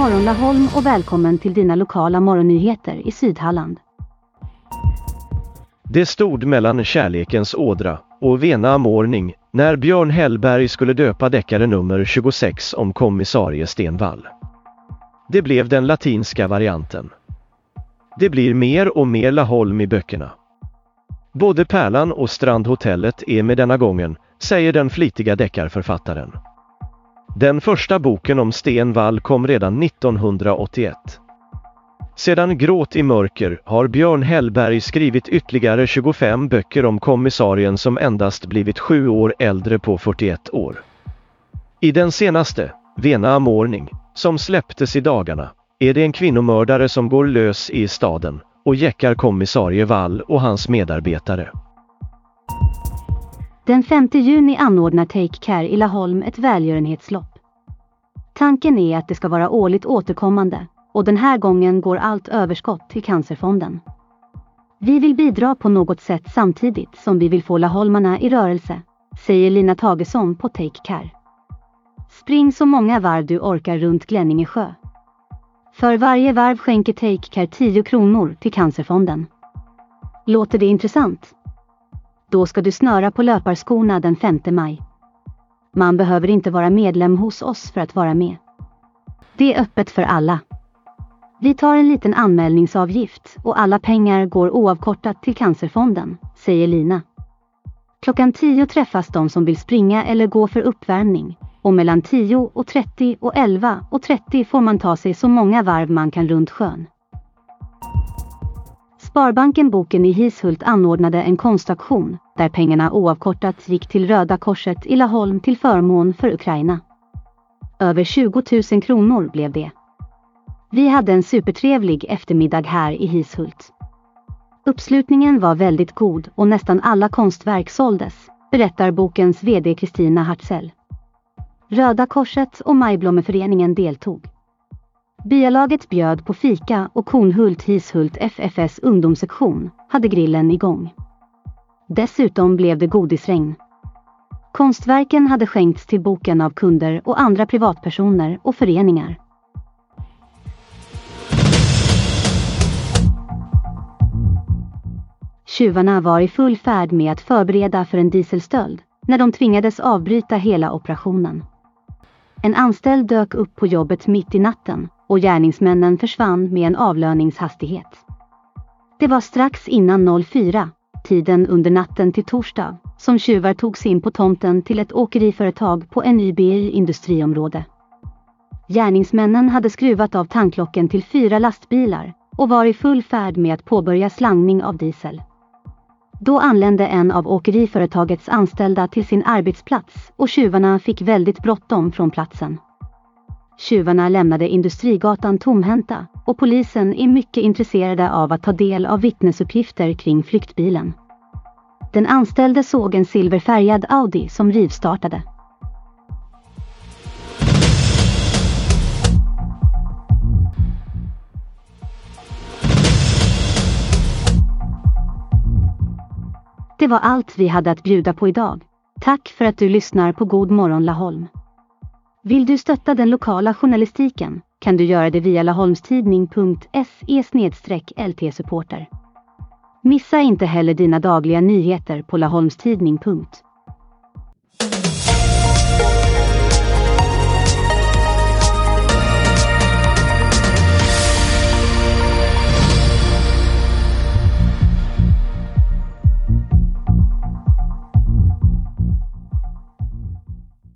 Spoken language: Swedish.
morgon Laholm och välkommen till dina lokala morgonnyheter i Sydhalland. Det stod mellan kärlekens ådra och Vena Morning när Björn Hellberg skulle döpa deckare nummer 26 om kommissarie Stenvall. Det blev den latinska varianten. Det blir mer och mer Laholm i böckerna. Både Pärlan och Strandhotellet är med denna gången, säger den flitiga deckarförfattaren. Den första boken om Stenvall kom redan 1981. Sedan Gråt i mörker har Björn Hellberg skrivit ytterligare 25 böcker om kommissarien som endast blivit sju år äldre på 41 år. I den senaste, Vena Amorning, som släpptes i dagarna, är det en kvinnomördare som går lös i staden och jäckar kommissarie Wall och hans medarbetare. Den 5 juni anordnar Take Care i Laholm ett välgörenhetslopp. Tanken är att det ska vara årligt återkommande och den här gången går allt överskott till Cancerfonden. Vi vill bidra på något sätt samtidigt som vi vill få laholmarna i rörelse, säger Lina Tagesson på Take Care. Spring så många varv du orkar runt Glänninge sjö. För varje varv skänker Take Care 10 kronor till Cancerfonden. Låter det intressant? Då ska du snöra på löparskorna den 5 maj. Man behöver inte vara medlem hos oss för att vara med. Det är öppet för alla. Vi tar en liten anmälningsavgift och alla pengar går oavkortat till Cancerfonden, säger Lina. Klockan 10 träffas de som vill springa eller gå för uppvärmning och mellan 10 och 30 och 11 och 30 får man ta sig så många varv man kan runt sjön. Sparbanken Boken i Hishult anordnade en konstaktion där pengarna oavkortat gick till Röda Korset i Laholm till förmån för Ukraina. Över 20 000 kronor blev det. Vi hade en supertrevlig eftermiddag här i Hishult. Uppslutningen var väldigt god och nästan alla konstverk såldes, berättar bokens VD Kristina Hartzell. Röda Korset och Majblommeföreningen deltog. Byalaget bjöd på fika och Kornhult Hishult FFS ungdomssektion hade grillen igång. Dessutom blev det godisregn. Konstverken hade skänkts till boken av kunder och andra privatpersoner och föreningar. Tjuvarna var i full färd med att förbereda för en dieselstöld när de tvingades avbryta hela operationen. En anställd dök upp på jobbet mitt i natten och gärningsmännen försvann med en avlöningshastighet. Det var strax innan 04, tiden under natten till torsdag, som tjuvar tog sig in på tomten till ett åkeriföretag på NYBI industriområde. Gärningsmännen hade skruvat av tanklocken till fyra lastbilar och var i full färd med att påbörja slangning av diesel. Då anlände en av åkeriföretagets anställda till sin arbetsplats och tjuvarna fick väldigt bråttom från platsen. Tjuvarna lämnade Industrigatan tomhänta och polisen är mycket intresserade av att ta del av vittnesuppgifter kring flyktbilen. Den anställde såg en silverfärgad Audi som rivstartade. Det var allt vi hade att bjuda på idag. Tack för att du lyssnar på God morgon Laholm. Vill du stötta den lokala journalistiken kan du göra det via laholmstidning.se lt-supporter. Missa inte heller dina dagliga nyheter på laholmstidning.se